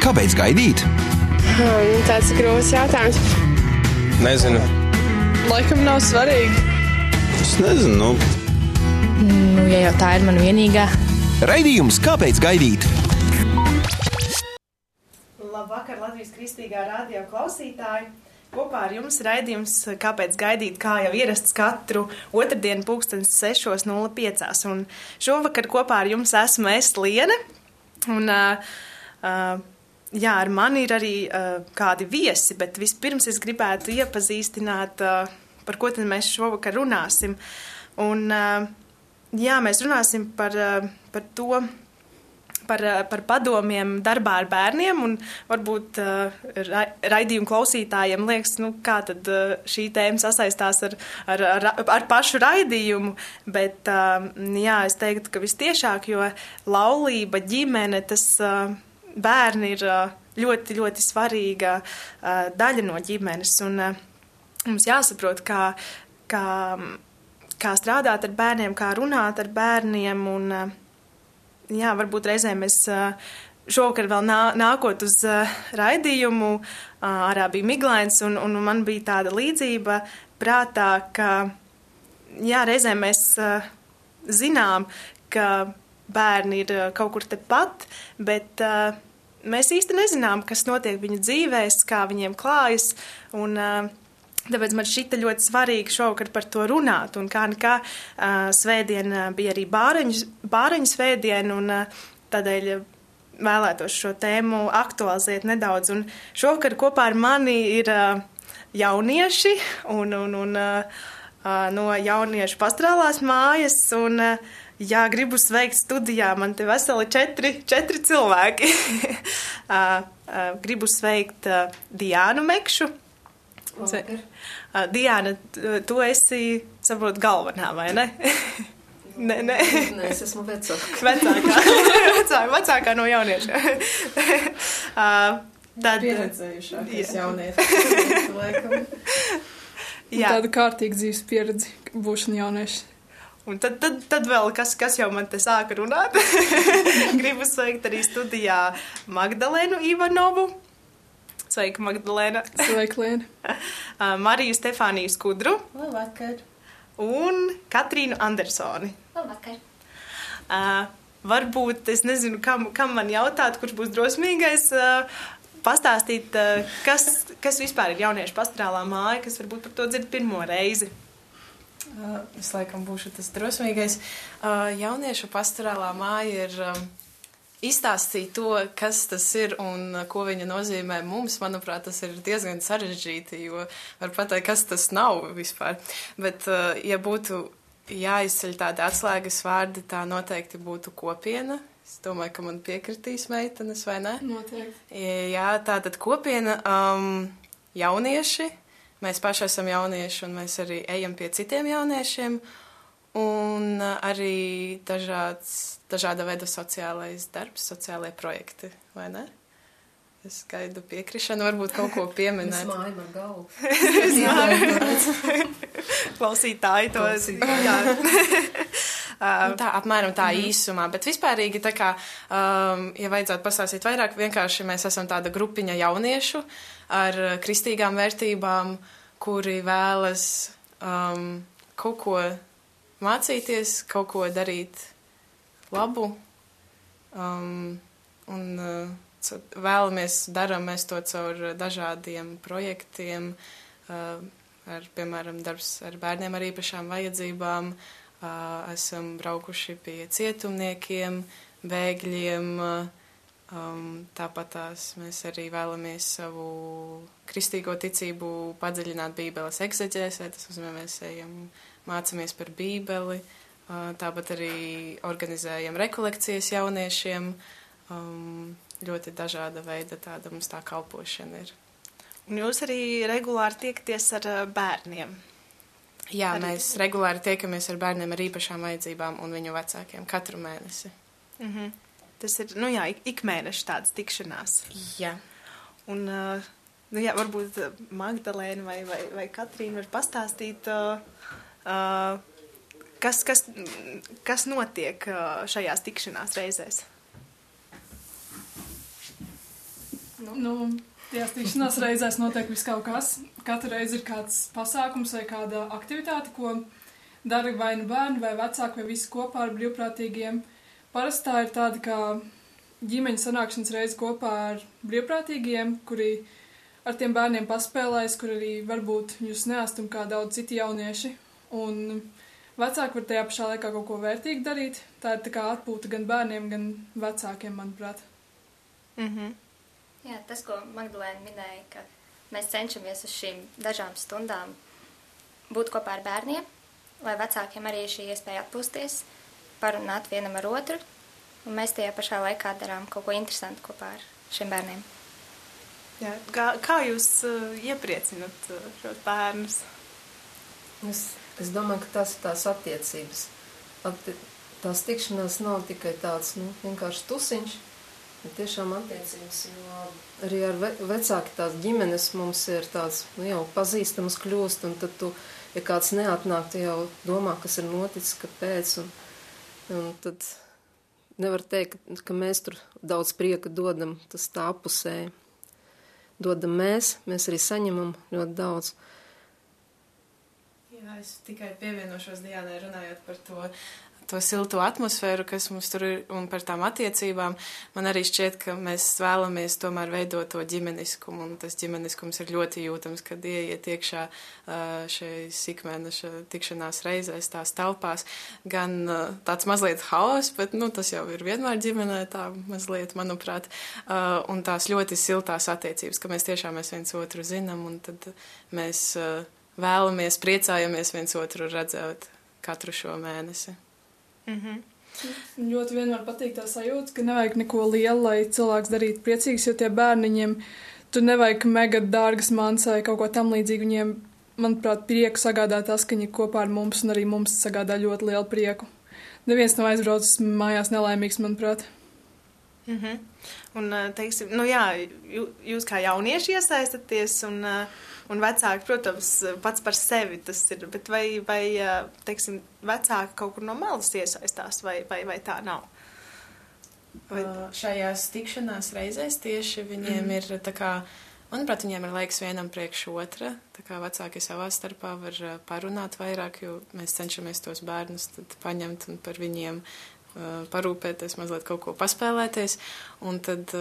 Kāpēc gaidīt? Hmm, tāds ir grūts jautājums. Nezinu. Laikam nav svarīgi. Es nezinu. Nu. Nu, ja jau tā ir mana vienīgā. Raidījums Kāpēc gaidīt? Labvakar, Latvijas kristīgā radio klausītāji! Kopā ar jums raidījums, kāpēc gaidīt, kā jau ierasts katru otrdienu, pulkstenis 6.05. Un šovakar kopā ar jums esmu es Liene. Un, uh, uh, jā, ar mani ir arī uh, kādi viesi, bet vispirms es gribētu iepazīstināt, uh, par ko tad mēs šovakar runāsim. Un, uh, jā, mēs runāsim par, uh, par to par, eh, par padomiem darbā ar bērniem. Varbūt uh, raidījumu klausītājiem liekas, nu, kā tad uh, šī tēma sasaistās ar, ar, ar, ar pašu raidījumu. Bet jā, es teiktu, ka vistiešāk, jo laulība, ģimene, tas bērni ir ļoti, ļoti svarīga daļa no ģimenes. Un, mums jāsaprot, kā, kā, kā strādāt ar bērniem, kā runāt ar bērniem. Un, jā, varbūt reizēm es šovakar vēl nā, nākot uz raidījumu, ārā bija miglains, un, un man bija tāda līdzība prātā, ka jā, reizēm mēs zinām, ka bērni ir kaut kur tepat, bet mēs īsti nezinām, kas notiek viņu dzīvēs, kā viņiem klājas. Un, Tāpēc man šķita ļoti svarīgi šovakar par to runāt. Un kā nekā svētdien bija arī bāreņu, bāreņu svētdiena, un tādēļ vēlētos šo tēmu aktualizēt nedaudz. Un šovakar kopā ar mani ir jaunieši un, un, un no jauniešu pastrālās mājas. Un, Jā, gribu sveikt studijā. Man te veseli četri, četri cilvēki. gribu sveikt Diānu Mekšu. Labvakar. Diana, tu esi, saprot, galvenā, vai ne? Nē, nē. nē, es esmu vecāka. Vecākā, vecākā, vecākā no jauniešiem. uh, tad, Pieredzējušākais jaunieši. Jā. Tāda kārtīga dzīves pieredze, būšana jaunieši. Un tad, tad, tad vēl kas, kas jau man te sāka runāt. Gribu sveikt arī studijā Magdalēnu Ivanovu. Sveika, Magdalēna. Sveika, Lēna. Mariju Stefāniju Skudru. Labvakar. Un Katrīnu Andersoni. Labvakar. Uh, varbūt es nezinu, kam, kam man jautāt, kurš būs drosmīgais. Uh, pastāstīt, uh, kas, kas vispār ir jauniešu pastrālā māja, kas varbūt par to dzird pirmo reizi. Uh, es laikam būšu tas drosmīgais. Uh, jauniešu pastorālā māja ir um, izstāstīt to, kas tas ir un ko viņa nozīmē mums, manuprāt, tas ir diezgan sarežģīti, jo var pateikt, kas tas nav vispār. Bet, eh, ja būtu jāizceļ tādi atslēgas vārdi, tā noteikti būtu kopiena. Es domāju, ka man piekritīs meitenes, vai ne? Noteikti. Jā, tā tad kopiena um, jaunieši. Mēs paši esam jaunieši un mēs arī ejam pie citiem jauniešiem. Un arī dažāds dažāda veida sociālais darbs, sociālai projekti, vai ne? Es gaidu piekrišanu, varbūt kaut ko pieminēt. Es māju man galvu. Klausītāji to jā. Um, tā apmēram tā mm -hmm. īsumā, bet vispārīgi tā kā, um, ja vajadzētu pastāstīt vairāk, vienkārši mēs esam tāda grupiņa jauniešu ar kristīgām vērtībām, kuri vēlas um, kaut ko mācīties, kaut ko darīt labu. Um, un uh, vēlamies, darām mēs to caur dažādiem projektiem, uh, ar, piemēram, darbs ar bērniem ar īpašām vajadzībām. Uh, esam braukuši pie cietumniekiem, bēgļiem. Um, tāpat tās mēs arī vēlamies savu kristīgo ticību padziļināt Bībeles ekseģēsē. Tas nozīmē, mēs ejam, mācāmies par Bībeli. Tāpat arī organizējam rekolekcijas jauniešiem. Um, ļoti dažāda veida tāda mums tā kalpošana ir. Un jūs arī regulāri tiekties ar bērniem? Jā, arī... mēs regulāri tiekamies ar bērniem ar īpašām vajadzībām un viņu vecākiem katru mēnesi. Mm -hmm. Tas ir, nu jā, ik, ik mēneši tāds tikšanās. Jā. Un, nu jā, varbūt Magdalēna vai, vai, vai Katrīna var pastāstīt, Kas, kas, kas notiek šajās tikšanās reizēs? Nu, tajās tikšanās reizēs notiek viss kaut kas. Katru reizi ir kāds pasākums vai kāda aktivitāte, ko dara vai nu bērni, vai vecāki, vai visi kopā ar brīvprātīgiem. Parasti tā ir tāda kā ģimeņa sanākšanas reize kopā ar brīvprātīgiem, kuri ar tiem bērniem paspēlēs, kur arī varbūt jūs neesat un kā daudz citi jaunieši. Un vecāki var tajā pašā laikā kaut ko vērtīgu darīt. Tā ir tā kā atpūta gan bērniem, gan vecākiem, manuprāt. Mm -hmm. Jā, tas, ko Magdalēna minēja, ka mēs cenšamies uz šīm dažām stundām būt kopā ar bērniem, lai vecākiem arī šī iespēja atpūsties, parunāt vienam ar otru, un mēs tajā pašā laikā darām kaut ko interesantu kopā ar šiem bērniem. Jā, kā, kā jūs uh, iepriecinat uh, šos bērnus? Es, es domāju, ka tas ir tās attiecības. Atti, tās tikšanās nav tikai tāds nu, vienkārši tusiņš, bet tiešām attiecības. Jo arī ar ve vecāki tās ģimenes mums ir tāds nu, jau pazīstams kļūst, un tad tu, ja kāds neatnāk, tu jau domā, kas ir noticis, kāpēc. Un, un tad nevar teikt, ka, mēs tur daudz prieka dodam, tas tā apusēji dodam mēs, mēs arī saņemam ļoti daudz. Jā, es tikai pievienošos Diānai runājot par to to silto atmosfēru, kas mums tur ir, un par tām attiecībām. Man arī šķiet, ka mēs vēlamies tomēr veidot to ģimeniskumu, un tas ģimeniskums ir ļoti jūtams, kad ieiet iekšā šai sikmēneša tikšanās reizēs, tās telpās. Gan tāds mazliet haos, bet, nu, tas jau ir vienmēr ģimenē tā mazliet, manuprāt, un tās ļoti siltās attiecības, ka mēs tiešām mēs viens otru zinām, un tad mēs vēlamies, priecājamies viens otru redzēt katru šo mēnesi. Mm -hmm. Ļoti vienmēr patīk tā sajūta, ka nevajag neko lielu, lai cilvēks darītu priecīgs, jo tie bērniņiem tur nevajag mega dārgas mans vai kaut ko tam līdzīgu. Viņiem, manuprāt, prieku sagādā tas, ka viņi kopā ar mums un arī mums sagādā ļoti lielu prieku. Neviens nav aizbraucis mājās nelaimīgs, manuprāt. Mm -hmm. Un, teiksim, nu jā, jūs kā jaunieši iesaistaties un uh, Un vecāki, protams, pats par sevi tas ir, bet vai, vai teiksim, vecāki kaut kur no malas iesaistās, vai, vai, vai tā nav? Vai... Šajās tikšanās reizēs tieši viņiem mm. ir tā kā, manuprāt, viņiem ir laiks vienam priekš otra, tā kā vecāki savā starpā var parunāt vairāk, jo mēs cenšamies tos bērnus paņemt un par viņiem parūpēties, mazliet kaut ko paspēlēties, un tad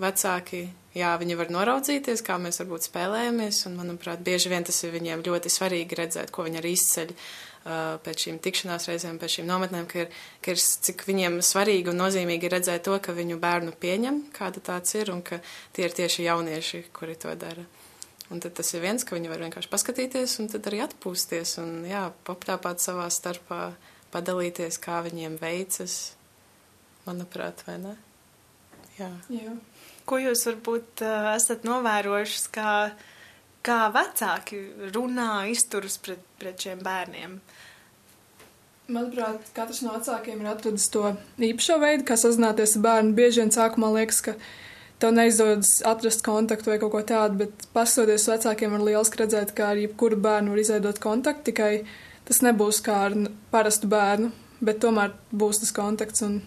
vecāki, jā, viņi var noraudzīties, kā mēs varbūt spēlējamies, un, manuprāt, bieži vien tas ir viņiem ļoti svarīgi redzēt, ko viņi arī izceļ uh, pēc šīm tikšanās reizēm, pēc šīm nometnēm, ka ir, ka ir, cik viņiem svarīgi un nozīmīgi redzēt to, ka viņu bērnu pieņem, kāda tāds ir, un ka tie ir tieši jaunieši, kuri to dara. Un tad tas ir viens, ka viņi var vienkārši paskatīties un tad arī atpūsties un, jā, papļāpāt savā starpā, padalīties, kā viņiem veicas, manuprāt, vai ne? Jā. jā. Ko jūs varbūt esat novērojuši, kā, kā vecāki runā, izturas pret, pret šiem bērniem? Manuprāt, katrs no vecākiem ir atradis to īpašo veidu, kā sazināties ar bērnu. Bieži vien sākumā liekas, ka tev neizdodas atrast kontaktu vai kaut ko tādu, bet pastoties vecākiem var lieliski redzēt, ka ar jebkuru bērnu var izveidot kontaktu, tikai tas nebūs kā ar parastu bērnu, bet tomēr būs tas kontakts un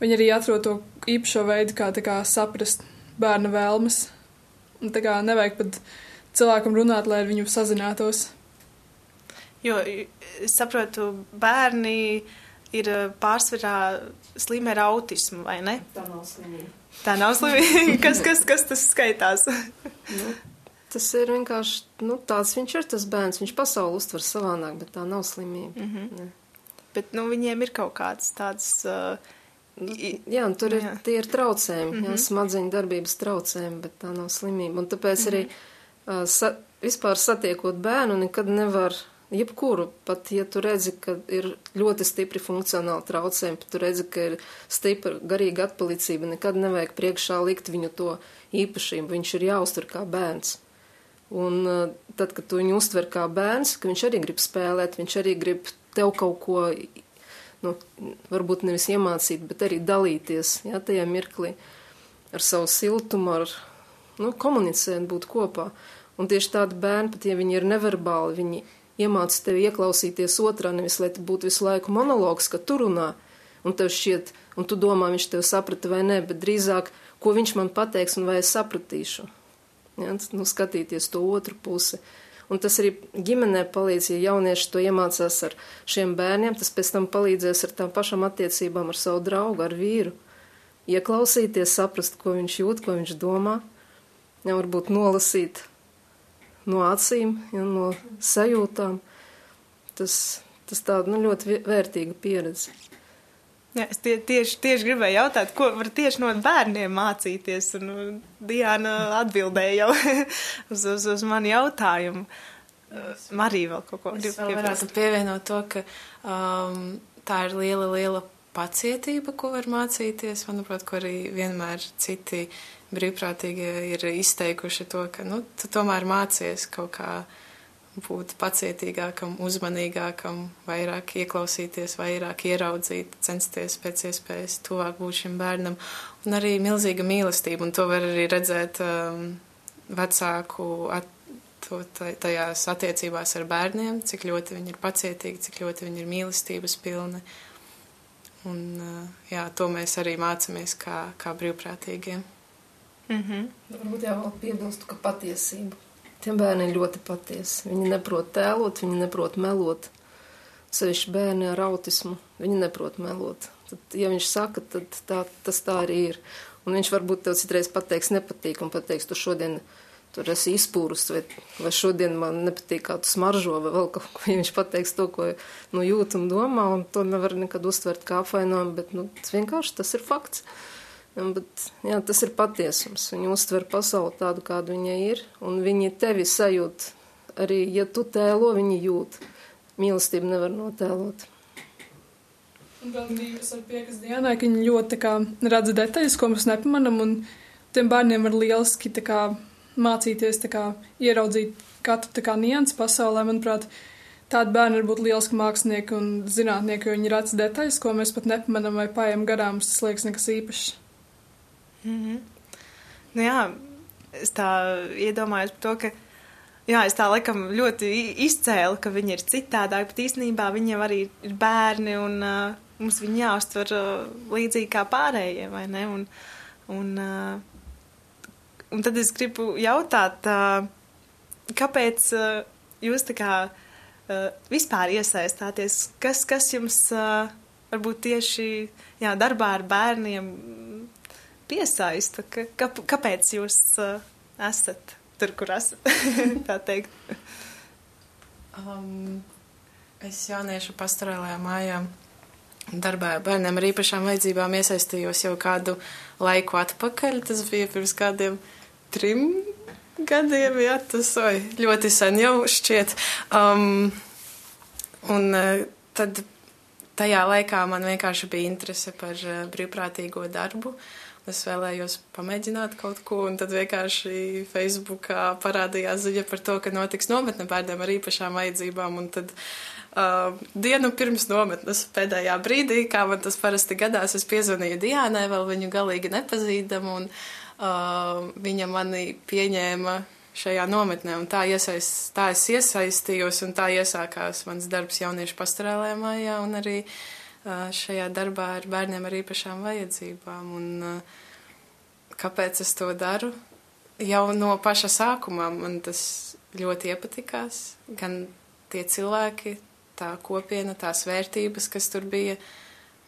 Viņi arī atrod to īpašo veidu, kā, kā saprast bērna vēlmes. Un tā kā nevajag pat cilvēkam runāt, lai ar viņu sazinātos. Jo es saprotu, bērni ir eh, pārsvarā slimi ar autismu, vai ne? Tā nav slimība. Tā nav slimība. kas, kas, kas tas skaitās? nu, tas ir vienkārši nu, tāds, viņš ir tas bērns, viņš pasauli uztver savādāk, bet tā nav slimība. Mm -hmm. Ne. Bet nu, viņiem ir kaut kādas tādas. Uh, Nu, jā, un tur ir, jā. tie ir traucējumi, mm -hmm. jā, mhm. smadzeņu darbības traucējumi, bet tā nav slimība. Un tāpēc mm -hmm. arī uh, sa, vispār satiekot bērnu, nekad nevar, jebkuru, pat ja tu redzi, ka ir ļoti stipri funkcionāli traucējumi, pat tu redzi, ka ir stipra garīga atpalicība, nekad nevajag priekšā likt viņu to īpašību, viņš ir jāuztur kā bērns. Un uh, tad, kad tu viņu uztver kā bērns, ka viņš arī grib spēlēt, viņš arī grib tev kaut ko nu, varbūt nevis iemācīt, bet arī dalīties jā, tajā mirklī ar savu siltumu, ar nu, komunicēt, būt kopā. Un tieši tādi bērni, pat ja viņi ir neverbāli, viņi iemāca tevi ieklausīties otrā, nevis lai būtu visu laiku monologs, ka tu runā, un tev šķiet, un tu domā, viņš tev saprata vai nē, bet drīzāk, ko viņš man pateiks un vai es sapratīšu. Ja, nu, skatīties to otru pusi. Un tas arī ģimenē palīdz, ja jaunieši to iemācās ar šiem bērniem, tas pēc tam palīdzēs ar tām pašām attiecībām ar savu draugu, ar vīru. Ieklausīties, saprast, ko viņš jūt, ko viņš domā, ja varbūt nolasīt no acīm, ja, no sajūtām. Tas, tas tāda nu, ļoti vērtīga pieredze. Jā, es tie, tieši, tieši gribēju jautāt, ko var tieši no bērniem mācīties, un Diana atbildēja jau uz, uz, uz mani jautājumu. Marija vēl kaut ko grib piebilst. Es varētu pievienot to, ka um, tā ir liela, liela pacietība, ko var mācīties. Manuprāt, ko arī vienmēr citi brīvprātīgie ir izteikuši to, ka, nu, tu tomēr mācies kaut kā būt pacietīgākam, uzmanīgākam, vairāk ieklausīties, vairāk ieraudzīt, censties pēc iespējas tuvāk būt šim bērnam. Un arī milzīga mīlestība, un to var arī redzēt um, vecāku at, to, tajās attiecībās ar bērniem, cik ļoti viņi ir pacietīgi, cik ļoti viņi ir mīlestības pilni. Un, uh, jā, to mēs arī mācāmies kā, kā brīvprātīgiem. Mm -hmm. Varbūt jau piebilstu, ka patiesība Tiem bērniem ļoti patiesi. Viņi neprot tēlot, viņi neprot melot. Sevišķi bērni ar autismu, viņi neprot melot. Tad, ja viņš saka, tad tā, tas tā arī ir. Un viņš varbūt tev citreiz pateiks nepatīk un pateiks, tu šodien tur esi izpūrus, vai, vai šodien man nepatīk, kā tu smaržo, vai vēl kaut ko. Ja viņš pateiks to, ko nu, jūt un domā, un to nevar nekad uztvert kā apvainojumu, bet nu, tas vienkārši tas ir fakts. Bet, jā, tas ir patiesums. Viņi uztver pasauli tādu, kāda viņa ir, un viņi tevi sajūt. Arī, ja tu tēlo, viņi jūt. Mīlestību nevar notēlot. Un vēl bija ar piekas dienai, ka viņi ļoti kā redz detaļas, ko mēs nepamanam, un tiem bērniem var lieliski kā mācīties kā ieraudzīt katru kā nianses pasaulē. Manuprāt, tādi bērni var būt lieliski mākslinieki un zinātnieki, jo viņi redz detaļas, ko mēs pat nepamanam vai paiem garām. Tas liekas nekas īpašs. Mm -hmm. nu, jā, es tā iedomājos par to, ka jā, es tā laikam ļoti izcēlu, ka viņi ir citādāki, bet īstenībā viņi jau arī ir bērni un uh, mums viņi jāuztver uh, līdzīgi kā pārējie, vai ne? Un, un, uh, un tad es gribu jautāt, uh, kāpēc uh, jūs tā kā uh, vispār iesaistāties? Kas, kas jums uh, varbūt tieši jā, darbā ar bērniem piesaista? Ka, ka, kāpēc jūs uh, esat tur, kur esat? tā teikt. Um, es jauniešu pastorālajā mājā darbā ar bērniem ar īpašām vajadzībām iesaistījos jau kādu laiku atpakaļ. Tas bija pirms kādiem trim gadiem, jā, tas oi, ļoti sen jau šķiet. Um, un uh, tad tajā laikā man vienkārši bija interese par uh, brīvprātīgo darbu. Uh, es vēlējos pamēģināt kaut ko, un tad vienkārši Facebookā parādījās ziņa par to, ka notiks nometne bērniem ar īpašām vajadzībām, un tad uh, dienu pirms nometnes pēdējā brīdī, kā man tas parasti gadās, es piezvanīju Diānai, vēl viņu galīgi nepazīdam, un uh, viņa mani pieņēma šajā nometnē, tā, iesaist, tā es iesaistījos, un tā iesākās mans darbs jauniešu pastorālajā mājā, un arī šajā darbā ar bērniem ar īpašām vajadzībām. Un, kāpēc es to daru? Jau no paša sākuma man tas ļoti iepatikās. Gan tie cilvēki, tā kopiena, tās vērtības, kas tur bija,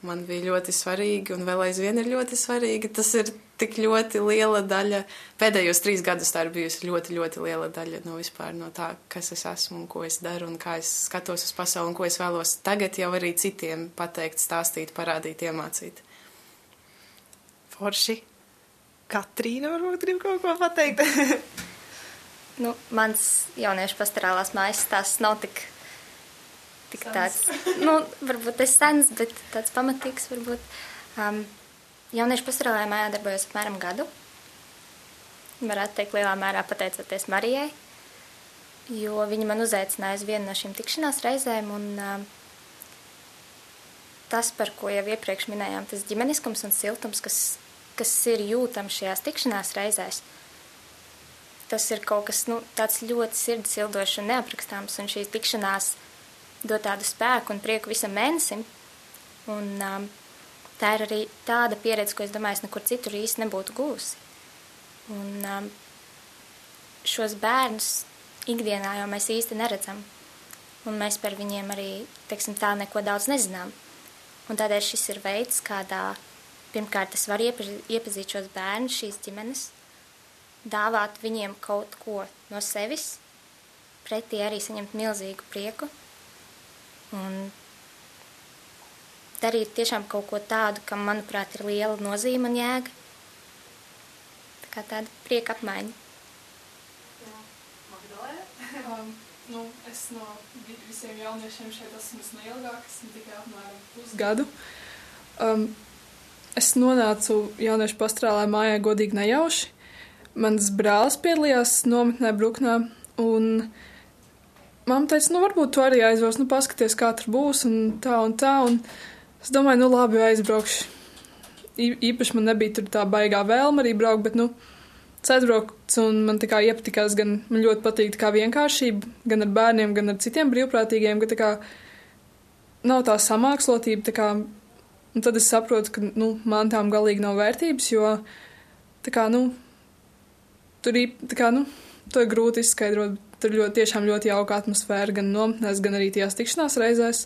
man bija ļoti svarīgi un vēl aizvien ir ļoti svarīgi. Tas ir tik ļoti liela daļa. Pēdējos trīs gadus tā ir bijusi ļoti, ļoti liela daļa no vispār no tā, kas es esmu un ko es daru un kā es skatos uz pasauli un ko es vēlos tagad jau arī citiem pateikt, stāstīt, parādīt, iemācīt. Forši. Katrīna varbūt grib kaut ko pateikt. nu, mans jauniešu pastorālās mājas stāsts nav tik, tik tāds, nu, varbūt tas sens, bet tāds pamatīgs varbūt. Um, Jauniešu pastorālajā mājā darbojos apmēram gadu. Varētu teikt, lielā mērā pateicoties Marijai, jo viņa man uzaicināja uz vienu no šīm tikšanās reizēm. Un, uh, tas, par ko jau iepriekš minējām, tas ģimeniskums un siltums, kas, kas ir jūtams šajās tikšanās reizēs, tas ir kaut kas nu, tāds ļoti sirds sildošs un neaprakstāms. Un šīs tikšanās dod tādu spēku un prieku visam mēnesim. Un, um, tā ir arī tāda pieredze, ko es domāju, es nekur citur īsti nebūtu gūsi. Un um, šos bērnus ikdienā jau mēs īsti neredzam. Un mēs par viņiem arī, teiksim tā, neko daudz nezinām. Un tādēļ šis ir veids, kādā pirmkārt es varu iepazīt šos bērnus, šīs ģimenes, dāvāt viņiem kaut ko no sevis, pretī arī saņemt milzīgu prieku un darīt tiešām kaut ko tādu, kam, manuprāt, ir liela nozīme un jēga. Tā kā tāda prieka apmaiņa. Jā, Magdalē. Um, nu, es no visiem jauniešiem šeit esmu neilgāk, esmu tikai apmēram pusgadu. Um, es nonācu jauniešu pastrālē mājā godīgi nejauši. Mans brālis piedalījās nometnē Bruknā, un mamma teica, nu varbūt tu arī aizvos, nu paskaties, kā tur būs, un tā un tā, un es domāju, nu labi, aizbraukšu. Ī, īpaši man nebija tā baigā vēlma arī braukt, bet, nu, ceturokts, un man tā kā iepatikās gan, man ļoti patīk tā kā vienkāršība, gan ar bērniem, gan ar citiem brīvprātīgiem, ka tā kā nav tā samākslotība, tā kā, un tad es saprotu, ka, nu, man tām galīgi nav vērtības, jo, tā kā, nu, tur ir, tā kā, nu, to ir grūti izskaidrot, tur ļoti, tiešām ļoti jauka atmosfēra gan nometnēs, gan arī tajās tikšanās reizēs,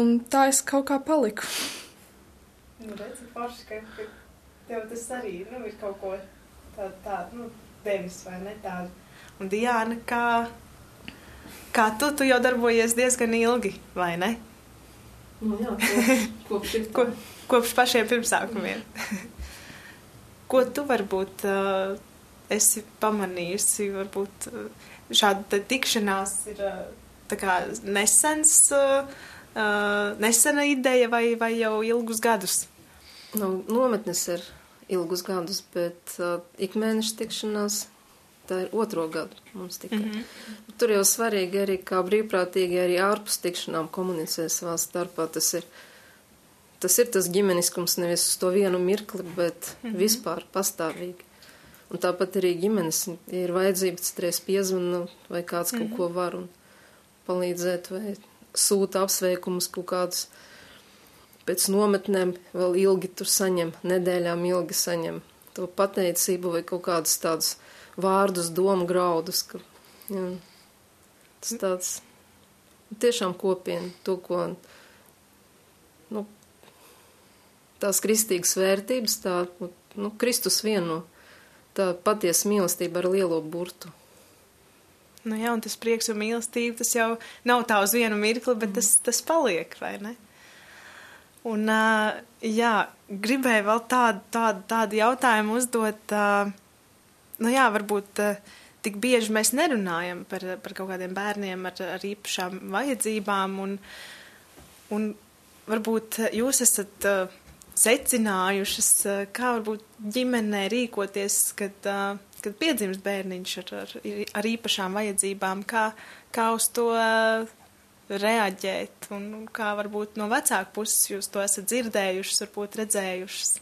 un tā es kaut kā paliku. Nu, redzi, forši, ka, ka tev tas arī, nu, ir kaut ko tādu, tādu, nu, devis vai ne tādu. Un Diāna, kā, kā tu, tu jau darbojies diezgan ilgi, vai ne? Nu, jā, kopš, kopš, Ko, kopš pašiem pirmsākumiem. Ko tu varbūt uh, esi pamanījusi, varbūt uh, šāda tikšanās ir tā kā nesens, uh, nesena ideja vai, vai jau ilgus gadus? Nu, nometnes ir ilgus gadus, bet uh, ik mēneša tikšanās tā ir otro gadu mums tikai. Mm -hmm. Tur jau svarīgi arī kā brīvprātīgi arī ārpus tikšanām komunicē savā starpā. Tas ir, tas ir tas ģimeniskums nevis uz to vienu mirkli, bet mm -hmm. vispār pastāvīgi. Un tāpat arī ģimenes, ja ir vajadzība, tad reiz piezvana vai kāds mm -hmm. kaut ko var un palīdzēt vai sūta apsveikumus kaut kādus. Pēc nometnēm vēl ilgi tur saņem, nedēļām ilgi saņem to pateicību vai kaut kādus tādus vārdus, domu graudus. Ka, jā, tas tāds tiešām kopiena, to, ko, nu, tās kristīgas vērtības, tā, nu, Kristus vienu, tā patiesa mīlestība ar lielo burtu. Nu jā, un tas prieks un mīlestība, tas jau nav tā uz vienu mirkli, bet tas, tas paliek, vai ne? Un, uh, jā, gribēju vēl tādu, tādu, tādu jautājumu uzdot. Uh, nu jā, varbūt uh, tik bieži mēs nerunājam par, par kaut kādiem bērniem ar, ar īpašām vajadzībām, un, un varbūt jūs esat uh, secinājušas, uh, kā varbūt ģimenē rīkoties, kad, uh, kad piedzimst bērniņš ar, ar, ar īpašām vajadzībām, kā, kā uz to uh, reaģēt, un kā varbūt no vecāku puses jūs to esat dzirdējušas, varbūt redzējušas.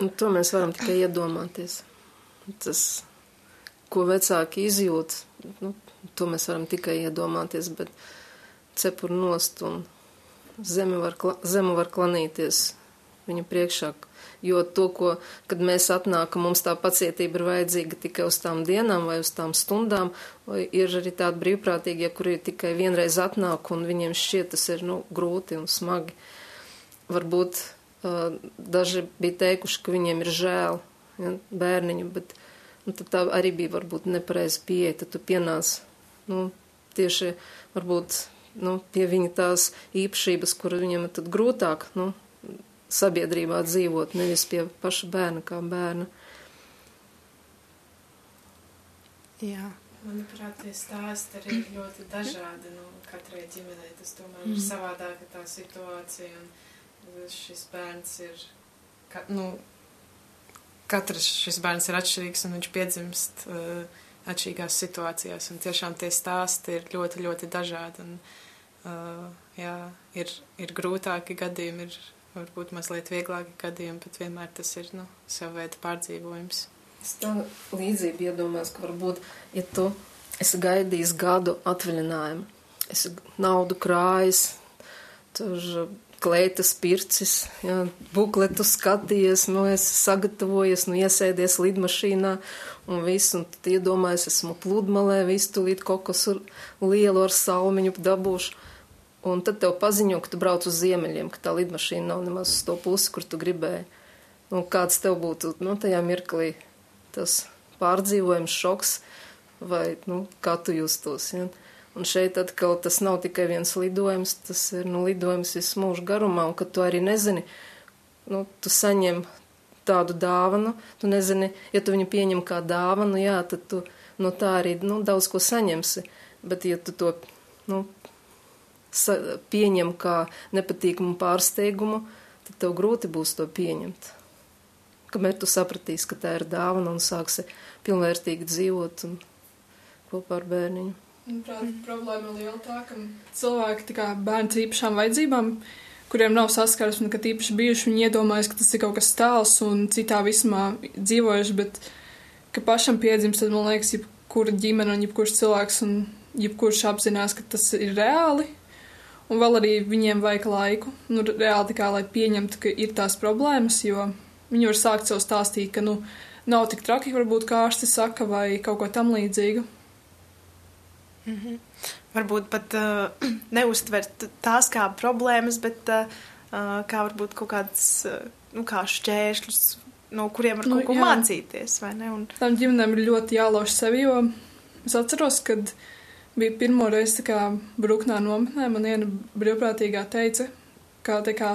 Un to mēs varam tikai iedomāties tas, ko vecāki izjūt, nu, to mēs varam tikai iedomāties, bet cepur nost un zemi var, zemu var klanīties viņa priekšā. Jo to, ko, kad mēs atnākam, mums tā pacietība ir vajadzīga tikai uz tām dienām vai uz tām stundām, ir arī tādi brīvprātīgie, kuri tikai vienreiz atnāk un viņiem šķiet tas ir, nu, grūti un smagi. Varbūt uh, daži bija teikuši, ka viņiem ir žēl ja, bērniņu, bet nu, tā arī bija varbūt nepareiza pieeja. Tad tu pienāc nu, tieši varbūt nu, pie viņa tās īpašības, kur viņam ir tad grūtāk nu, sabiedrībā dzīvot, nevis pie paša bērna kā bērna. Jā. Manuprāt, tie stāsti arī ir ļoti dažādi. Nu, katrai ģimenei tas tomēr mm. ir savādāka tā situācija. Un šis bērns ir, ka, nu, katrs šis bērns ir atšķirīgs un viņš piedzimst uh, atšķirīgās situācijās. Un tiešām tie stāsti ir ļoti, ļoti dažādi. Un, uh, jā, ir, ir grūtāki gadījumi, ir varbūt mazliet vieglāki gadījumi, bet vienmēr tas ir nu, sev veida pārdzīvojums. Es tā līdzību iedomājos, ka varbūt, ja tu esi gaidījis gadu atvaļinājumu, esi naudu krājis, tur kleitas pircis, jā, bukletu skatījies, nu, es sagatavojies, nu, iesēdies lidmašīnā un viss, un tad iedomājies, esmu pludmalē, visu tūlīt kokosu lielu ar salmiņu dabūšu. Un tad tev paziņo, ka tu brauc uz ziemeļiem, ka tā lidmašīna nav nemaz uz to pusi, kur tu gribēji. Un kāds tev būtu, nu, tajā mirklī tas pārdzīvojums, šoks, vai, nu, kā tu justos, ja? Un šeit atkal tas nav tikai viens lidojums, tas ir, nu, lidojums visu mūžu garumā, un ka tu arī nezini, nu, tu saņem tādu dāvanu, tu nezini, ja tu viņu pieņem kā dāvanu, jā, tad tu no tā arī, nu, daudz ko saņemsi, bet ja tu to, nu, pieņem kā nepatīkamu pārsteigumu, tad tev grūti būs to pieņemt. Kamēr tu sapratīsi, ka tā ir dāvana un sāksi pilnvērtīgi dzīvot un kopā ar bērniņu. Manuprāt, problēma ir liela tā, ka cilvēki, tā kā bērns īpašām vajadzībām, kuriem nav saskarsme, ka īpaši bijuši, viņi iedomājas, ka tas ir kaut kas tāls un citā vismā dzīvojuši, bet ka pašam piedzimst, tad man liekas, jebkura ģimene un jebkurš cilvēks un jebkurš apzinās, ka tas ir reāli. Un vēl arī viņiem vajag laiku, nu, reāli tikai, lai pieņemtu, ka ir tās problēmas, jo viņi var sākt sev stāstīt, ka, nu, nav tik traki, varbūt kā ārsti saka, vai kaut ko tam līdzīgu. Mm -hmm. Varbūt pat uh, neuztvert tās kā problēmas, bet uh, kā varbūt kaut kādas, uh, nu, kā šķēršļus, no kuriem var nu, kaut ko jā. mācīties, vai ne? Un... Tām ģimenēm ir ļoti jālauž sevi, jo es atceros, kad bija pirmo reizi tā kā Bruknā nometnē, man viena brīvprātīgā teica, ka kā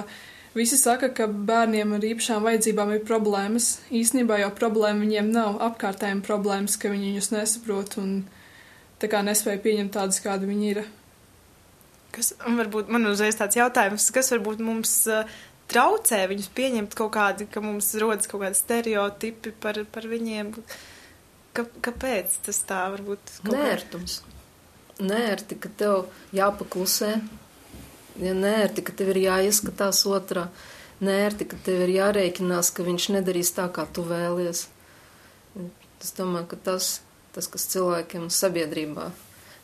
visi saka, ka bērniem ar īpašām vajadzībām ir problēmas. Īsnībā jau problēma viņiem nav apkārtējiem problēmas, ka viņi viņus nesaprot un kā nespēja pieņemt tādus, kādi viņi ir. Kas, varbūt man uzreiz tāds jautājums, kas varbūt mums uh, traucē viņus pieņemt kaut kādi, ka mums rodas kaut kādi stereotipi par, par viņiem. Ka, kāpēc tas tā varbūt? Nērtums. Nērti, ka tev jāpaklusē, ja nērti, ka tev ir jāieskatās otrā, nērti, ka tev ir jārēķinās, ka viņš nedarīs tā, kā tu vēlies. Es domāju, ka tas tas, kas cilvēkiem sabiedrībā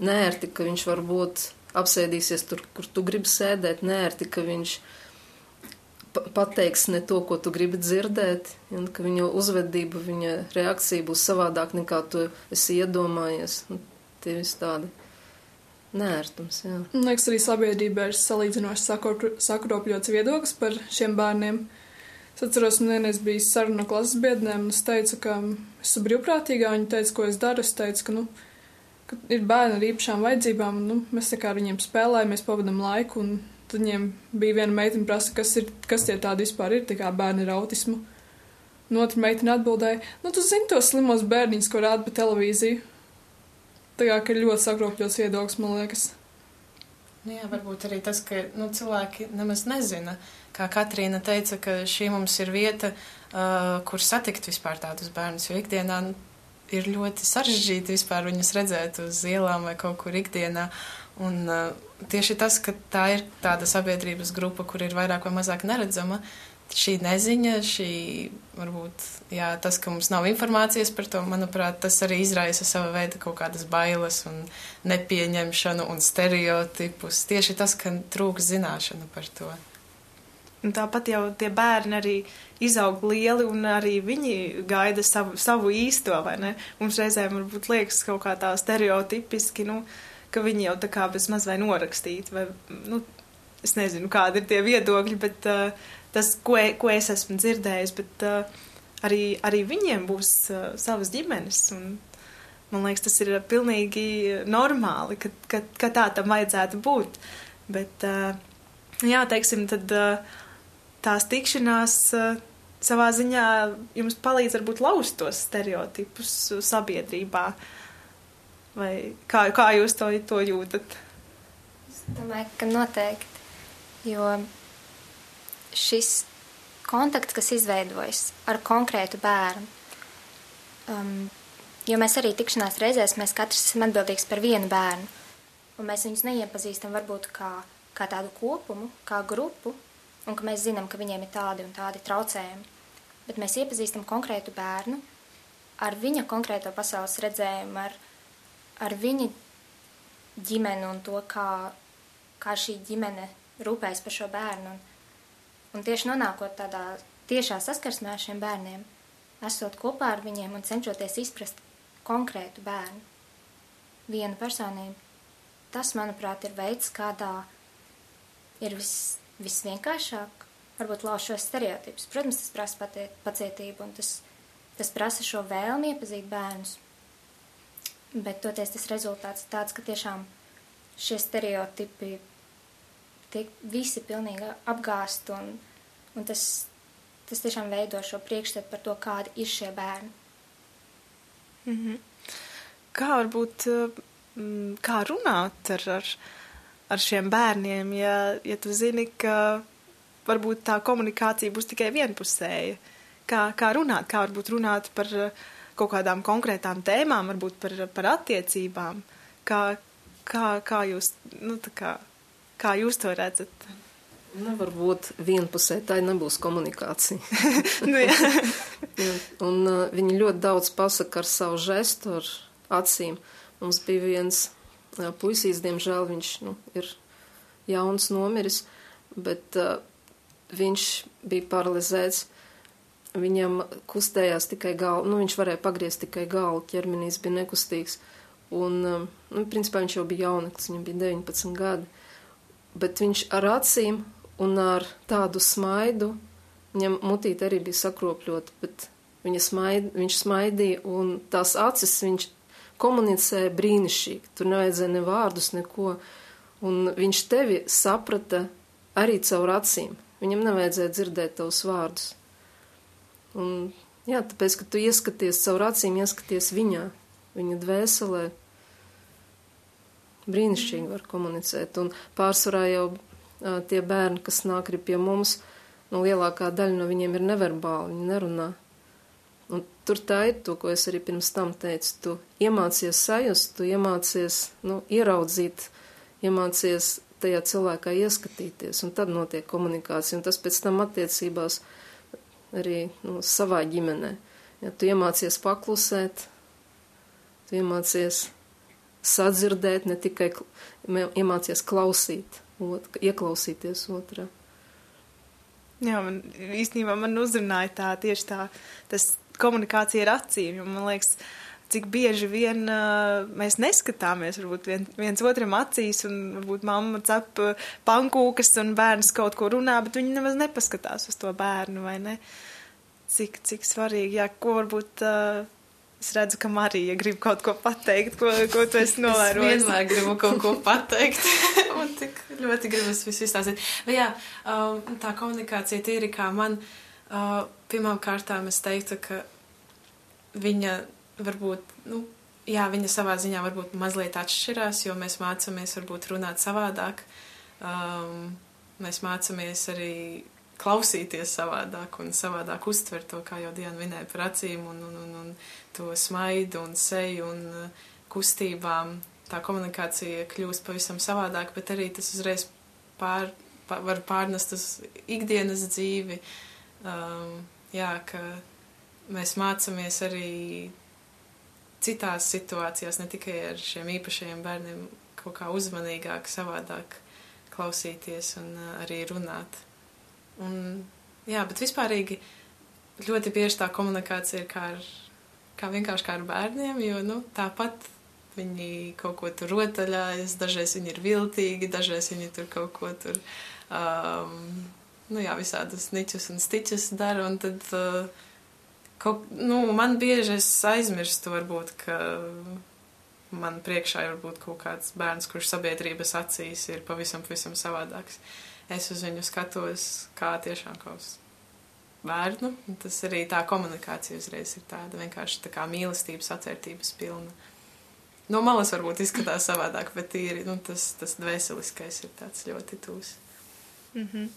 nērti, ka viņš varbūt apsēdīsies tur, kur tu gribi sēdēt, nērti, ka viņš pateiks ne to, ko tu gribi dzirdēt, un ka viņa uzvedība, viņa reakcija būs savādāk nekā tu esi iedomājies. Un tie visi tādi nērtums, jā. Man liekas, arī sabiedrībā ir salīdzinoši sakropļots viedoklis par šiem bērniem. Es atceros, man vienreiz bija saruna klases biedriem, un es teicu, ka esmu brīvprātīgā. Viņa teica, ko es daru. Es teicu, ka, nu, ka ir bērni ar īpašām vajadzībām, un nu, mēs tā kā ar viņiem spēlējam, mēs pavadām laiku, un tad viņiem bija viena meitene prasa, kas, ir, kas tie tādi vispār ir, tā kā bērni ar autismu. Un otra meitene atbildēja, nu, tu zini tos slimos bērniņus, ko rāda pa televīziju. Tā kā, ka ļoti sakropļots viedoklis, man liekas. Nu jā, varbūt arī tas, ka nu, cilvēki nemaz nezina. Kā Katrīna teica, ka šī mums ir vieta, uh, kur satikt vispār tādus bērnus, jo ikdienā nu, ir ļoti sarežģīti vispār viņus redzēt uz ielām vai kaut kur ikdienā. Un uh, tieši tas, ka tā ir tāda sabiedrības grupa, kur ir vairāk vai mazāk neredzama, šī neziņa, šī varbūt, jā, tas, ka mums nav informācijas par to, manuprāt, tas arī izraisa sava veida kaut kādas bailes un nepieņemšanu un stereotipus. Tieši tas, ka trūks zināšanu par to. Un tāpat jau tie bērni arī izaug lieli un arī viņi gaida savu, savu īsto, vai ne? Mums reizēm varbūt liekas kaut kā tā stereotipiski, nu, ka viņi jau tā kā bez maz vai norakstīti, vai, nu, es nezinu, kādi ir tie viedokļi, bet uh, tas, ko, ko es esmu dzirdējis, bet uh, arī, arī viņiem būs uh, savas ģimenes. Un, man liekas, tas ir pilnīgi normāli, ka, ka, ka tā tam vajadzētu būt. Bet, uh, jā, teiksim, tad uh, tās tikšanās. Uh, Savā ziņā jums palīdz varbūt lauzt tos stereotipus sabiedrībā. Vai kā, kā jūs to, to jūtat? Es domāju, ka noteikti. Jo šis kontakts, kas izveidojas ar konkrētu bērnu. Um, jo mēs arī tikšanās reizēs, mēs katrs esam atbildīgs par vienu bērnu, un mēs viņus neiepazīstam varbūt kā, kā tādu kopumu, kā grupu, un ka mēs zinām, ka viņiem ir tādi un tādi traucējumi. Bet mēs iepazīstam konkrētu bērnu ar viņa konkrēto pasaules redzējumu, ar, ar viņa ģimeni un to, kā, kā šī ģimene rūpējas par šo bērnu. Un, Un tieši nonākot tādā tiešā saskarsmē ar šiem bērniem, esot kopā ar viņiem un cenšoties izprast konkrētu bērnu, vienu personību, tas, manuprāt, ir veids, kādā ir vis, visvienkāršāk varbūt lauž šos stereotipus. Protams, tas prasa pacietību un tas, tas prasa šo vēlmi iepazīt bērnus. Bet toties tas rezultāts ir tāds, ka tiešām šie stereotipi tiek visi pilnīgi apgāsti un, un tas, tas tiešām veido šo priekšstatu par to, kādi ir šie bērni. Mm -hmm. Kā varbūt, mm, kā runāt ar, ar, ar šiem bērniem, ja, ja tu zini, ka varbūt tā komunikācija būs tikai vienpusēja? Kā, kā runāt, kā varbūt runāt par kaut kādām konkrētām tēmām, varbūt par, par attiecībām? Kā, kā, kā jūs, nu, tā kā, kā jūs to redzat? Nevar būt vienpusē, tā nebūs komunikācija. nu, jā. un uh, viņi ļoti daudz pasaka ar savu žestu, ar acīm. Mums bija viens uh, puisīs, diemžēl viņš nu, ir jauns nomiris, bet uh, viņš bija paralizēts. Viņam kustējās tikai galva, nu viņš varēja pagriezt tikai galvu, ķermenīs bija nekustīgs. Un, um, nu, principā viņš jau bija jauneklis, viņam bija 19 gadi. Bet viņš ar acīm un ar tādu smaidu, viņam mutīte arī bija sakropļota, bet smaid, viņš smaidīja un tās acis viņš komunicēja brīnišķīgi. Tur nevajadzēja ne vārdus, neko. Un viņš tevi saprata arī caur acīm. Viņam nevajadzēja dzirdēt tavus vārdus. Un, jā, tāpēc, ka tu ieskaties caur acīm, ieskaties viņā, viņa dvēselē. Brīnišķīgi var komunicēt. Un pārsvarā jau tie bērni, kas nāk arī pie mums, nu, lielākā daļa no viņiem ir neverbāli, viņi nerunā. Un tur tā ir to, ko es arī pirms tam teicu. Tu iemācies sajust, tu iemācies nu, ieraudzīt, iemācies tajā cilvēkā ieskatīties, un tad notiek komunikācija, un tas pēc tam attiecībās arī nu, savā ģimenē. Ja tu iemācies paklusēt, tu iemācies sadzirdēt, ne tikai iemācies klausīt ot, ieklausīties otrā. Jā, man īstenībā man uzrunāja tā tieši tā, tas komunikācija ar acīm, jo man liekas, cik bieži vien uh, mēs neskatāmies varbūt vien, viens otram acīs un varbūt mamma cep pankūkas un bērns kaut ko runā, bet viņi nemaz nepaskatās uz to bērnu, vai ne? Cik, cik svarīgi, jā, ko varbūt uh, Es redzu, ka Marija grib kaut ko pateikt, ko, ko tu esi novērojis. Es vienmēr gribu kaut ko pateikt, un tik ļoti gribas visu izstāstīt. Bet jā, um, tā komunikācija tīri kā man, uh, pirmām kārtām es teiktu, ka viņa varbūt, nu, jā, viņa savā ziņā varbūt mazliet atšķirās, jo mēs mācāmies varbūt runāt savādāk. Um, mēs mācāmies arī klausīties savādāk un savādāk uztvert to, kā jau Diana minēja par acīm un, un, un, un to smaidu un seju un uh, kustībām. Tā komunikācija kļūst pavisam savādāk, bet arī tas uzreiz pār, pār, var pārnest uz ikdienas dzīvi. Um, jā, ka mēs mācāmies arī citās situācijās, ne tikai ar šiem īpašajiem bērniem, kaut kā uzmanīgāk, savādāk klausīties un uh, arī runāt. Un, jā, bet vispārīgi ļoti bieži tā komunikācija ir kā, ar, kā vienkārši kā ar bērniem, jo nu, tāpat viņi kaut ko tur rotaļājas, dažreiz viņi ir viltīgi, dažreiz viņi tur kaut ko tur, um, nu jā, visādus niķus un stiķus dara, un tad, uh, kaut, nu, man bieži es aizmirstu varbūt, ka man priekšā ir varbūt kaut kāds bērns, kurš sabiedrības acīs ir pavisam, pavisam savādāks. Es uz viņu skatos kā tiešām kā uz bērnu. Tas arī tā komunikācija uzreiz ir tāda vienkārši tā kā mīlestības, atvērtības pilna. No malas varbūt izskatās savādāk, bet tīri, nu, tas, tas dvēseliskais ir tāds ļoti tūs. Mm -hmm.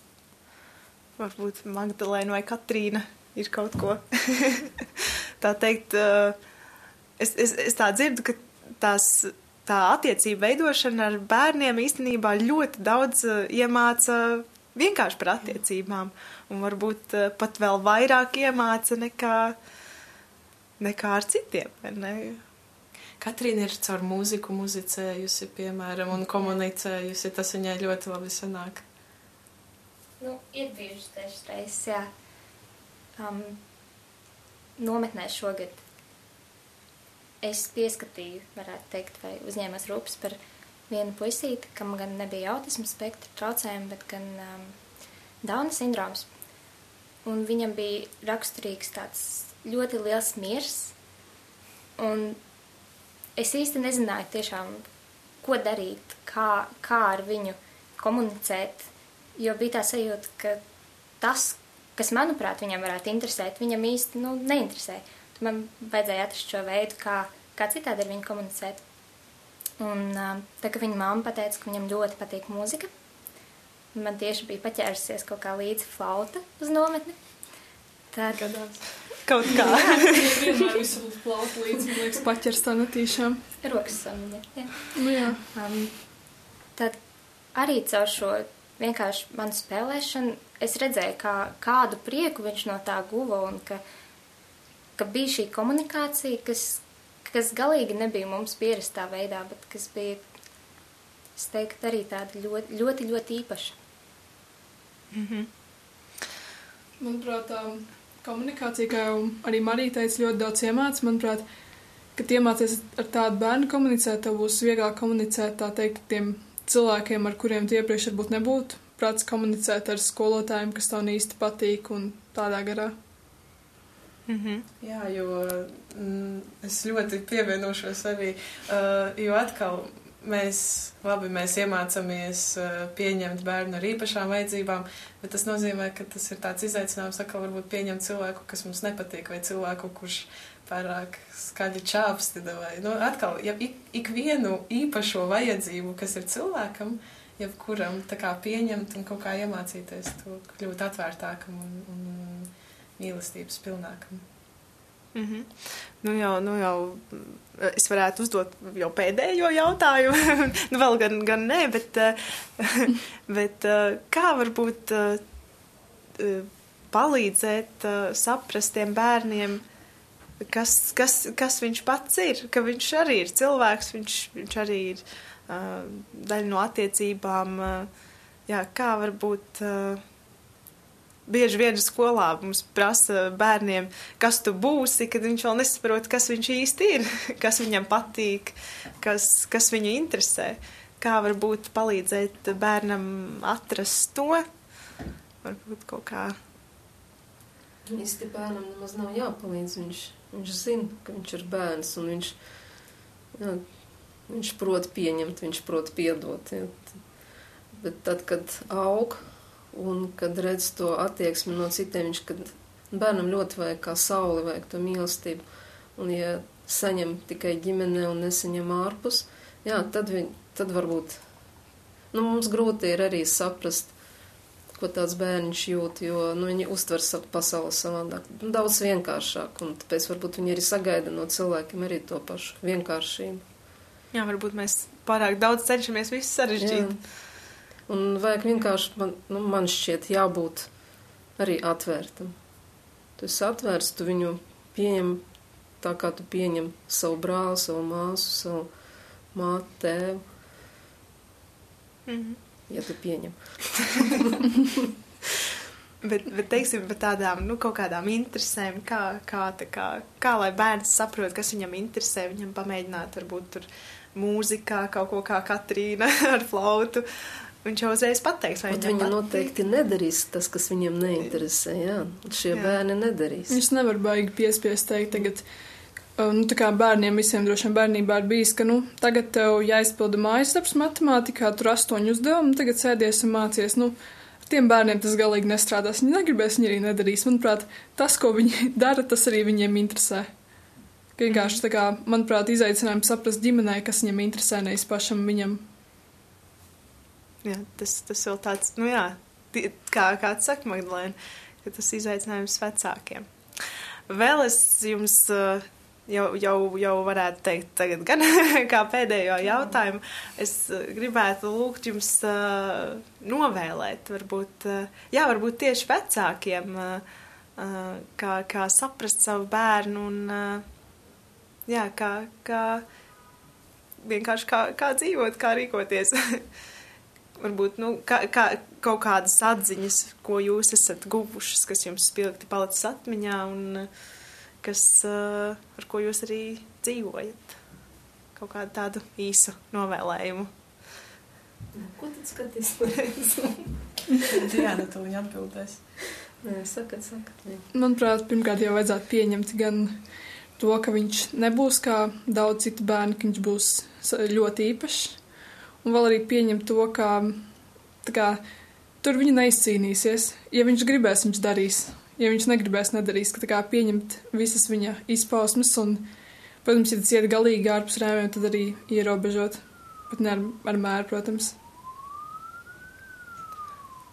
Varbūt Magdalēna vai Katrīna ir kaut ko. tā teikt, uh, es, es, es tā dzirdu, ka tās tā attiecība veidošana ar bērniem īstenībā ļoti daudz uh, iemāca vienkārši par attiecībām, un varbūt uh, pat vēl vairāk iemāca nekā, nekā ar citiem. Ne? Katrīna ir caur mūziku muzicējusi, piemēram, un komunicējusi. Tas viņai ļoti labi sanāk. Nu, ir bijušas dažas reizes, jā. Um, nometnē šogad es pieskatīju, varētu teikt, vai uzņēmos rūpes par vienu puisīti, kam gan nebija autisma spektra traucējumi, bet gan um, Dauna sindroms. Un viņam bija raksturīgs tāds ļoti liels miers, un es īsti nezināju tiešām, ko darīt, kā, kā ar viņu komunicēt, jo bija tā sajūta, ka tas, kas, manuprāt, viņam varētu interesēt, viņam īsti nu, neinteresē. Man vajadzēja atrast šo veidu, kā, kā citādi ar viņu komunicēt. Un tā, ka viņa mamma pateica, ka viņam ļoti patīk mūzika, man tieši bija paķērsies kaut kā līdzi flauta uz nometni. Tad... Gadās. Kaut kā. vienmēr visu flautu līdzi, man liekas, paķers tā netīšām. Rokas samiņa, jā. Nu, jā. Um, tad arī caur šo vienkārši manu spēlēšanu es redzēju, kā, kādu prieku viņš no tā guva un ka, ka bija šī komunikācija, kas, kas galīgi nebija mums pierastā veidā, bet kas bija, es teiktu, arī tāda ļoti, ļoti, ļoti īpaša. Mm -hmm. Manuprāt, tā komunikācija, kā jau arī Marija teica, ļoti daudz iemācās. Manuprāt, kad iemācies ar tādu bērnu komunicēt, tev būs vieglāk komunicēt tā teikt tiem cilvēkiem, ar kuriem tu iepriekš varbūt nebūtu prāts komunicēt ar skolotājiem, kas tev īsti patīk un tādā garā. Mm -hmm. Jā, jo mm, es ļoti pievienošos arī, uh, jo atkal mēs, labi, mēs iemācāmies uh, pieņemt bērnu ar īpašām vajadzībām, bet tas nozīmē, ka tas ir tāds izaicinājums, atkal varbūt pieņemt cilvēku, kas mums nepatīk, vai cilvēku, kurš pārāk skaļi čāpsti, vai, nu, atkal, ja ik, ikvienu īpašo vajadzību, kas ir cilvēkam, jebkuram, tā kā pieņemt un kaut kā iemācīties to kļūt atvērtākam un, un mīlestības pilnākam. Mm -hmm. nu jau, nu jau es varētu uzdot jau pēdējo jautājumu. nu, vēl gan, gan nē, bet, bet kā varbūt palīdzēt saprast tiem bērniem, kas, kas, kas viņš pats ir, ka viņš arī ir cilvēks, viņš, viņš arī ir daļa no attiecībām. Jā, kā varbūt. Bieži vien skolā mums prasa bērniem, kas tu būsi, kad viņš vēl nesaprot, kas viņš īsti ir, kas viņam patīk, kas, kas viņu interesē. Kā varbūt palīdzēt bērnam atrast to? Varbūt kaut kā. Īsti bērnam nemaz nav jāpalīdz. Viņš, viņš zina, ka viņš ir bērns un viņš, jā, viņš prot pieņemt, viņš prot piedot. Jā. Bet tad, kad aug, Un, kad redz to attieksmi no citiem, viņš, kad bērnam ļoti vajag kā sauli, vajag to mīlestību. Un, ja saņem tikai ģimene un nesaņem ārpus, jā, tad, viņ, tad varbūt, nu, mums grūti ir arī saprast, ko tāds bērniņš jūt, jo, nu, viņi uztver savu pasauli savādāk, nu, daudz vienkāršāk, un tāpēc varbūt viņi arī sagaida no cilvēkiem arī to pašu vienkāršību. Jā, varbūt mēs pārāk daudz cenšamies visu sarežģīt. Jā. Un vajag vienkārši, man, nu, man šķiet, jābūt arī atvērtam. Tu esi atvērts, tu viņu pieņem tā, kā tu pieņem savu brāli, savu māsu, savu māti, tēvu. Mm -hmm. Ja tu pieņem. bet, bet, teiksim, par tādām, nu, kaut kādām interesēm, kā, kā, kā, kā lai bērns saprot, kas viņam interesē, viņam pamēģināt, varbūt tur mūzikā kaut ko kā Katrīna ar flautu. Viņš jau uzreiz pateiks, vai viņa patīk. noteikti nedarīs tas, kas viņam neinteresē. Jā, šie jā. bērni nedarīs. Viņš nevar baigi piespiest teikt tagad. Nu, tā kā bērniem visiem droši vien bērnībā ir bijis, ka, nu, tagad tev jāizpilda mājas darbs matemātikā, tur astoņu uzdevumu, tagad sēdies un mācies, nu, tiem bērniem tas galīgi nestrādās. Viņi negribēs, viņi arī nedarīs. Manuprāt, tas, ko viņi dara, tas arī viņiem interesē. Vienkārši, tā kā, manuprāt, izaicinājums saprast ģimenei, kas viņam interesē, nevis pašam viņam jā, tas, tas vēl tāds, nu jā, kā kāds saka, Magdalēna, ka tas izaicinājums vecākiem. Vēl es jums jau, jau, jau varētu teikt tagad gan kā pēdējo jautājumu, es gribētu lūgt jums uh, novēlēt, varbūt, jā, varbūt tieši vecākiem, kā, kā saprast savu bērnu un, jā, kā, kā vienkārši kā, kā dzīvot, kā rīkoties. varbūt nu, kā, kā, kaut kādas atziņas, ko jūs esat guvušas, kas jums spilgti palicis atmiņā un kas, ar ko jūs arī dzīvojat? Kaut kādu tādu īsu novēlējumu. Ko tad skaties pareizi? Diana, tu viņa atbildēs. Nē, sakat, sakat. Nē. Manuprāt, pirmkārt jau vajadzētu pieņemt gan to, ka viņš nebūs kā daudz citu bērnu, ka viņš būs ļoti īpašs. Un vēl arī pieņemt to, ka kā, tur viņa neizcīnīsies. Ja viņš gribēs, viņš darīs. Ja viņš negribēs, nedarīs. Ka, kā, pieņemt visas viņa izpausmes un, protams, ja tas iet galīgi ārpus rēmiem, tad arī ierobežot. Pat ne ar, ar mēru, protams.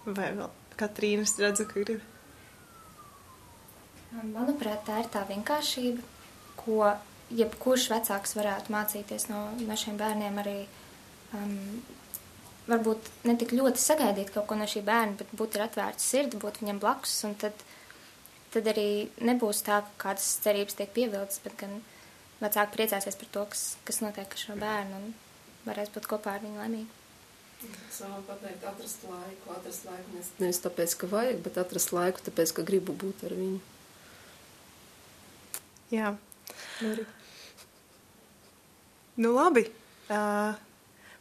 Vai vēl Katrīna, redzu, ka grib. Manuprāt, tā ir tā vienkāršība, ko jebkurš vecāks varētu mācīties no, no šiem bērniem. Arī um, varbūt ne tik ļoti sagaidīt kaut ko no šī bērna, bet būt ir atvērta sirdi, būt viņam blakus. Tad, tad arī nebūs tā, ka kādas cerības tiek pievilktas, bet gan vecāki priecāsies par to, kas, kas notiek ar šo bērnu un varēs būt kopā ar viņu laimīgi. Es varu pateikt, atrast laiku, atrast laiku. Nevis tāpēc, ka vajag, bet atrast laiku, tāpēc, ka gribu būt ar viņu. Jā. Arī. Nu, labi. Uh,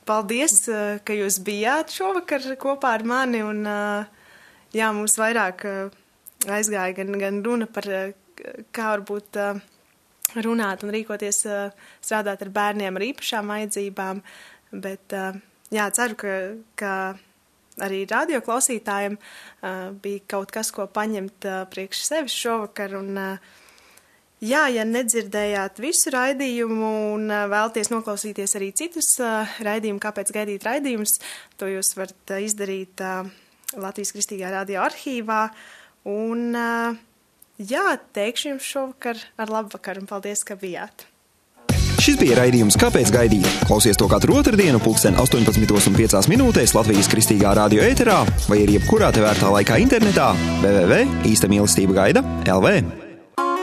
paldies, uh, ka jūs bijāt šovakar kopā ar mani. Un, uh, jā, mums vairāk uh, aizgāja gan, gan runa par, kā varbūt runāt un rīkoties, strādāt ar bērniem ar īpašām vajadzībām. Bet, jā, ceru, ka, ka arī radioklausītājiem uh, bija kaut kas, ko paņemt priekš sevis šovakar. Un, Jā, ja nedzirdējāt visu raidījumu un vēlties noklausīties arī citus raidījumus, kāpēc gaidīt raidījumus, to jūs varat izdarīt Latvijas Kristīgā radio arhīvā. Un jā, teikšu jums šovakar ar labu vakaru un paldies, ka bijāt! Šis bija raidījums Kāpēc gaidīt? Klausies to katru otrdienu, pulksten 18,5 minūtēs Latvijas Kristīgā radio ēterā vai arī jebkurā tevērtā laikā internetā www. īsta mīlestība gaida LV.